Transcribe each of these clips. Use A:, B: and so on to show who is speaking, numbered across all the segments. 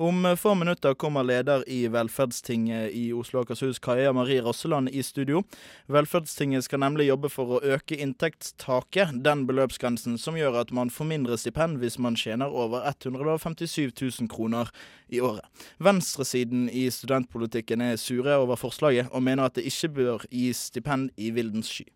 A: Om få minutter kommer leder i Velferdstinget i Oslo og Akershus, Kaja Marie Rosseland, i studio. Velferdstinget skal nemlig jobbe for å øke inntektstaket, den beløpsgrensen som gjør at man får mindre stipend hvis man tjener over 157 000 kroner i året. Venstresiden i studentpolitikken er sure over forslaget, og mener at det ikke bør gis stipend i vildens sky.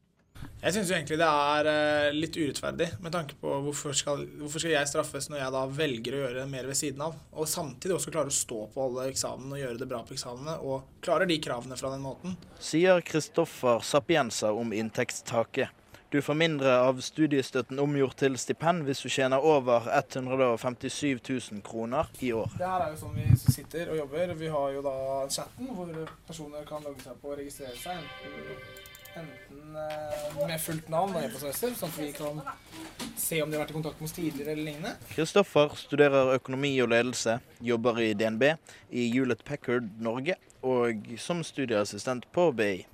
B: Jeg syns egentlig det er uh, litt urettferdig, med tanke på hvorfor skal, hvorfor skal, jeg straffes når jeg da velger å gjøre mer ved siden av, og samtidig også klarer å stå på alle eksamene og gjøre det bra på eksamene, og klarer de kravene fra den måten.
A: Sier Kristoffer Sapienza om inntektstaket. Du får mindre av studiestøtten omgjort til stipend hvis du tjener over 157 000 kroner i år.
B: Det her er jo sånn vi sitter og jobber. Vi har jo da chatten hvor personer kan logge seg på og registrere seg. Enten uh, med fullt navn og e-postadresser, sånn at vi kan se om de har vært i kontakt med oss tidligere eller lignende.
A: Kristoffer studerer økonomi og ledelse, jobber i DNB, i Hewlett Packard Norge og som studieassistent på BI.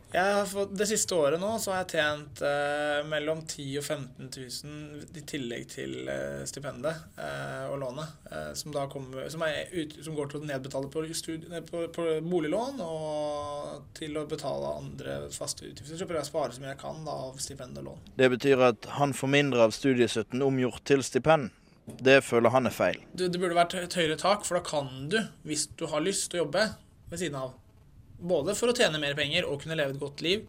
B: Fått, det siste året nå så har jeg tjent eh, mellom 10 000 og 15 000 i tillegg til eh, stipendet eh, og lånet, eh, som, kommer, som, ut, som, går til å nedbetale på, studie, på, på, boliglån og til å betale andre faste utgifter. Så prøver jeg å spare så mye jeg kan da, av stipend og lån.
A: Det betyr at han får mindre av studiestøtten omgjort til stipend? Det føler han er feil.
B: Det, det burde vært et høyere tak, for da kan du, hvis du har lyst til å jobbe ved siden av både for å tjene mer penger og kunne leve et godt liv.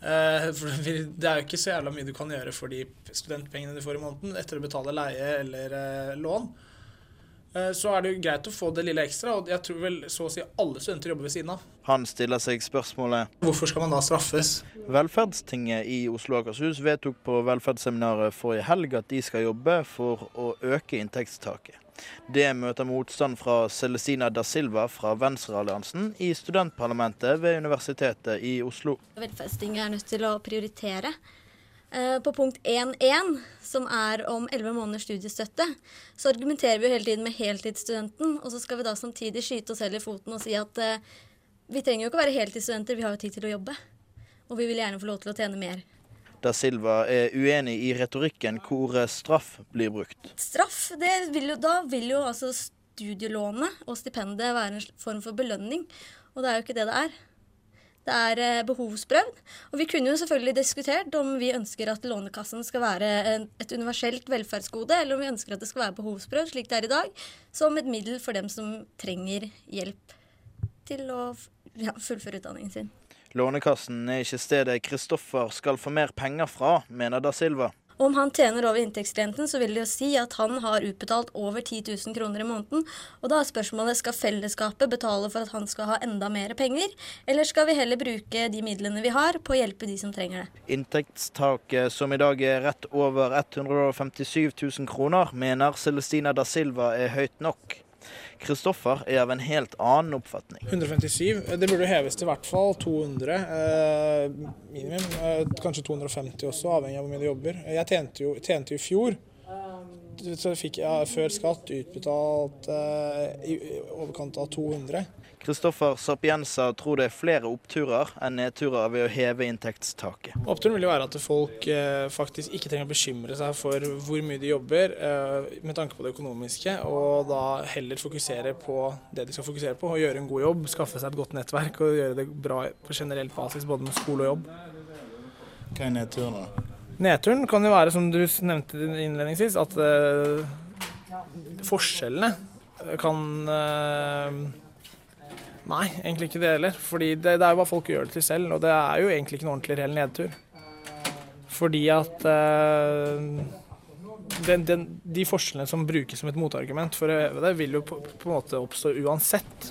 B: Eh, for det er jo ikke så jævla mye du kan gjøre for de studentpengene du får i måneden etter å betale leie eller eh, lån. Eh, så er det jo greit å få det lille ekstra, og jeg tror vel så å si alle studenter jobber ved siden av.
A: Han stiller seg spørsmålet
B: Hvorfor skal man da straffes?
A: Velferdstinget i Oslo og Akershus vedtok på velferdsseminaret forrige helg at de skal jobbe for å øke inntektstaket. Det møter motstand fra Celestina da Silva fra Venstrealliansen i studentparlamentet ved Universitetet i Oslo.
C: Velferdstinget er nødt til å prioritere. Eh, på punkt 1.1, som er om 11 måneders studiestøtte, så argumenterer vi jo hele tiden med heltidsstudenten, og så skal vi da samtidig skyte oss selv i foten og si at eh, vi trenger jo ikke å være heltidsstudenter, vi har jo tid til å jobbe. Og vi vil gjerne få lov til å tjene mer
A: da Silva er uenig i retorikken hvor straff blir brukt.
C: Straff, vil jo, Da vil jo altså studielånet og stipendet være en form for belønning. Og det er jo ikke det det er. Det er eh, behovsprøvd. Og vi kunne jo selvfølgelig diskutert om vi ønsker at Lånekassen skal være et universelt velferdsgode, eller om vi ønsker at det skal være behovsprøvd, slik det er i dag, som et middel for dem som trenger hjelp til å ja, fullføre utdanningen sin.
A: Lånekassen er ikke stedet Kristoffer skal få mer penger fra, mener da Silva.
C: Om han tjener over inntektsgrensen, så vil det jo si at han har utbetalt over 10 000 kroner i måneden. Og da er spørsmålet skal fellesskapet betale for at han skal ha enda mer penger, eller skal vi heller bruke de midlene vi har på å hjelpe de som trenger det.
A: Inntektstaket, som i dag er rett over 157 000 kroner, mener Celestina da Silva er høyt nok. Kristoffer er av en helt annen oppfatning.
B: 157. Det burde heves til i hvert fall 200 eh, minimum. Eh, kanskje 250 også, avhengig av hvor mye du jobber. Jeg tjente jo, tjente jo i fjor så fikk jeg før skatt utbetalt eh, i overkant av 200.
A: Kristoffer Sapienza tror det er flere oppturer enn nedturer ved å heve inntektstaket.
B: Oppturen vil jo være at folk eh, faktisk ikke trenger å bekymre seg for hvor mye de jobber eh, med tanke på det økonomiske, og da heller fokusere på det de skal fokusere på, å gjøre en god jobb, skaffe seg et godt nettverk og gjøre det bra på generell basis både med skole og jobb.
A: Hva er nedturen da?
B: Nedturen kan jo være, som du nevnte innledningsvis, at uh, forskjellene kan uh, Nei, egentlig ikke det heller. Fordi det, det er jo hva folk gjør det til selv, og det er jo egentlig ikke noe ordentlig reell nedtur. Fordi at uh, den, den, de forskjellene som brukes som et motargument for å øve det, vil jo på, på en måte oppstå uansett.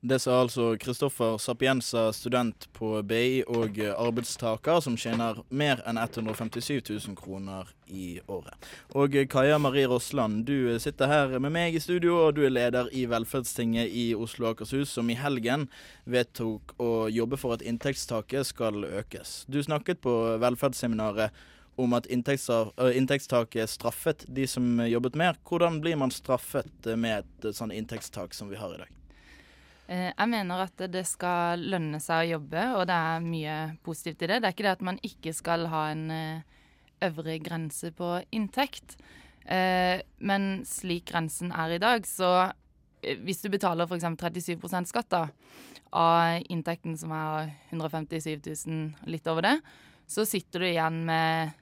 A: Det sa altså Kristoffer Sapienza, student på BI og arbeidstaker, som tjener mer enn 157 000 kroner i året. Og Kaja Marie Rossland, du sitter her med meg i studio, og du er leder i Velferdstinget i Oslo og Akershus, som i helgen vedtok å jobbe for at inntektstaket skal økes. Du snakket på velferdsseminaret om at inntektstaket straffet de som jobbet mer. Hvordan blir man straffet med et sånn inntektstak som vi har i dag?
D: Eh, jeg mener at det skal lønne seg å jobbe, og det er mye positivt i det. Det er ikke det at man ikke skal ha en eh, øvre grense på inntekt. Eh, men slik grensen er i dag, så hvis du betaler f.eks. 37 skatt da, av inntekten som er 157 000, litt over det, så sitter du igjen med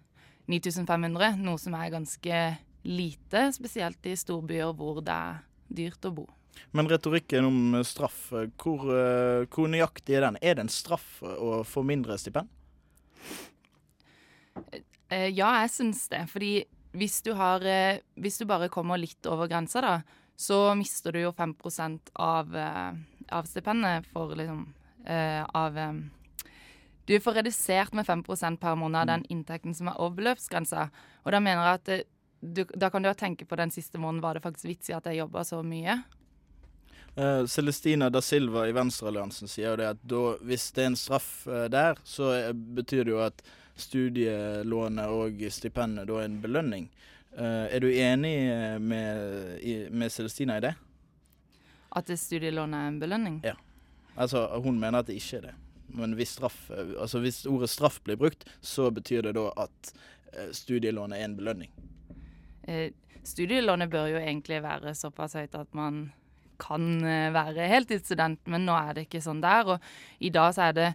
D: 9500, noe som er ganske lite, spesielt i storbyer hvor det er dyrt å bo.
A: Men retorikken om straff, hvor, eh, hvor nøyaktig er den? Er det en straff å få mindre stipend?
D: Eh, ja, jeg syns det. Fordi hvis du, har, eh, hvis du bare kommer litt over grensa, da, så mister du jo 5 av, eh, av stipendet for liksom eh, Av eh, Du får redusert med 5% per måned av den inntekten som er over beløpsgrensa. Og da mener jeg at du, da kan du tenke på den siste måneden var det faktisk vits i at jeg jobba så mye.
A: Uh, Celestina da Silva i Venstrealliansen sier jo det at da, hvis det er en straff uh, der, så uh, betyr det jo at studielånet og stipendet da er en belønning. er du enig med, i, med, Celestina i det?
D: At studielånet er en belønning?
A: Ja. Altså, hun mener at det ikke er det. Men hvis, straff, altså, hvis ordet straff blir brukt, så betyr det da at studielånet er en belønning.
D: studielånet bør jo egentlig være såpass høyt at man kan eh, være heltidsstudent, men nå er det ikke sånn der. Og i dag så er det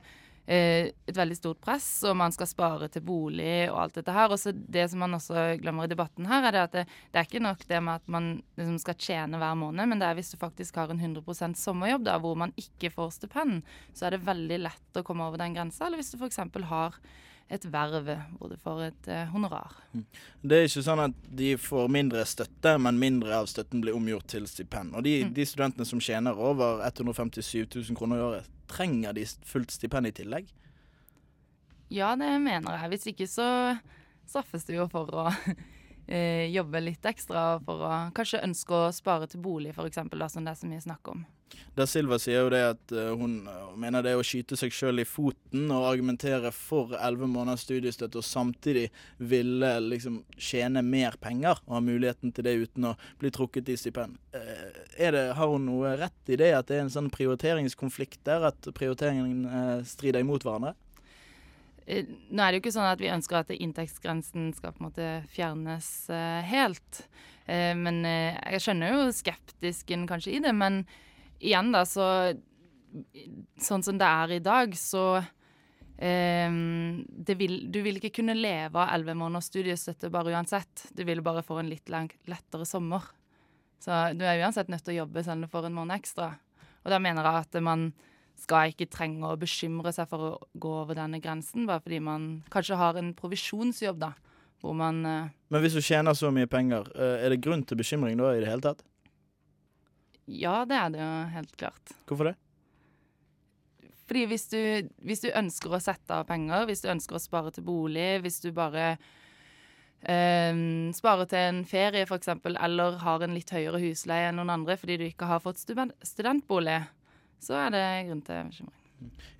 D: eh, et veldig stort press, og man skal spare til bolig og alt dette her. Og så det som man også glemmer i debatten her, er det at det, det er ikke nok det med at man liksom skal tjene hver måned, men det er hvis du faktisk har en 100% sommerjobb da, hvor man ikke får stipend, så er det veldig lett å komme over den grensa. Eller hvis du f.eks. har et verv hvor du får et eh, honorar. Mm.
A: Det er ikke sånn at de får mindre støtte, men mindre av støtten blir omgjort til stipend. Og de, mm. de studentene som tjener over 157 000 kroner i året, trenger de fullt stipend i tillegg?
D: Ja, det mener jeg. Hvis ikke så straffes det jo for å eh, jobbe litt ekstra for å kanskje ønske å spare til bolig, f.eks., som det er så mye snakk om.
A: Da Silva sier jo det at uh, hun mener det er å skyte seg sjøl i foten og argumentere for elleve måneders studiestøtte og samtidig ville liksom tjene mer penger og ha muligheten til det uten å bli trukket i stipend. Uh, har hun noe rett i det, at det er en sånn prioriteringskonflikt der, at prioriteringen uh, strider imot hverandre?
D: Nå er det jo ikke sånn at vi ønsker at inntektsgrensen skal på en måte fjernes helt. men jeg skjønner jo skeptisken kanskje i det. men igjen, da, så Sånn som det er i dag, så vil, Du vil ikke kunne leve av elleve måneders studiestøtte bare uansett. Du vil bare få en litt lettere sommer. Så du er uansett nødt til å jobbe selv om du får en måned ekstra. Og da mener jeg at man skal ikke trenge å bekymre seg for å gå over denne grensen, bare fordi man kanskje har en provisjonsjobb, da. Hvor man uh,
A: Men hvis du tjener så mye penger, uh, er det grunn til bekymring da i det hele tatt?
D: Ja, det er det jo helt klart.
A: Hvorfor det?
D: Fordi hvis du, hvis du, ønsker å sette av penger, hvis du ønsker å spare til bolig, hvis du bare eh, sparer til en ferie f.eks., eller har en litt høyere husleie enn noen andre fordi du ikke har fått studentbolig, så er det grunn til bekymring.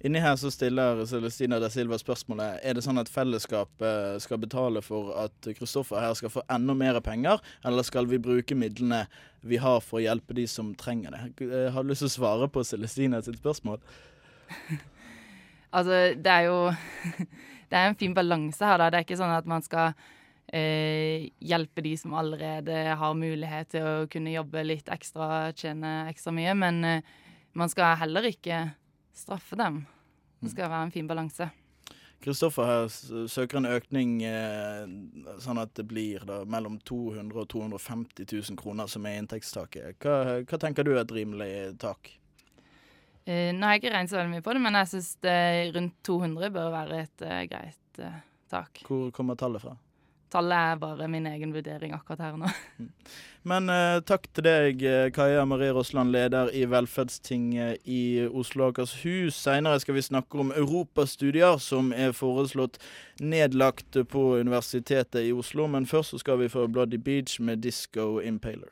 A: Inni her så stiller Celestina da Silva spørsmålet er det sånn at fellesskapet skal betale for at Kristoffer her skal få enda mer penger, eller skal vi bruke midlene vi har for å hjelpe de som trenger det? Jeg har lyst til å svare på Celestina sitt spørsmål.
D: altså, det er jo Det er en fin balanse her, da. Det er ikke sånn at man skal eh, hjelpe de som allerede har mulighet til å kunne jobbe litt ekstra, tjene ekstra mye, men eh, man skal heller ikke straffe dem. Det skal være en fin balanse.
A: Kristoffer her søker en økning eh, sånn at det blir da, mellom 200 og 250 000 kroner som er inntektstaket. Hva, hva tenker du er et rimelig tak?
D: Eh, nå har jeg ikke regnet så veldig mye på det, men jeg syns rundt 200 bør være et eh, greit uh, tak.
A: Hvor kommer tallet fra?
D: Tallet er bare min egen vurdering akkurat her nå. Mm.
A: Men uh, takk til deg, eh, Kaja Marie Rossland, leder i Velferdstinget i Oslo og Akershus. Seinere skal vi snakke om europastudier som er foreslått nedlagt på Universitetet i Oslo. Men først så skal vi få Bloody Beach med Disco Impaler.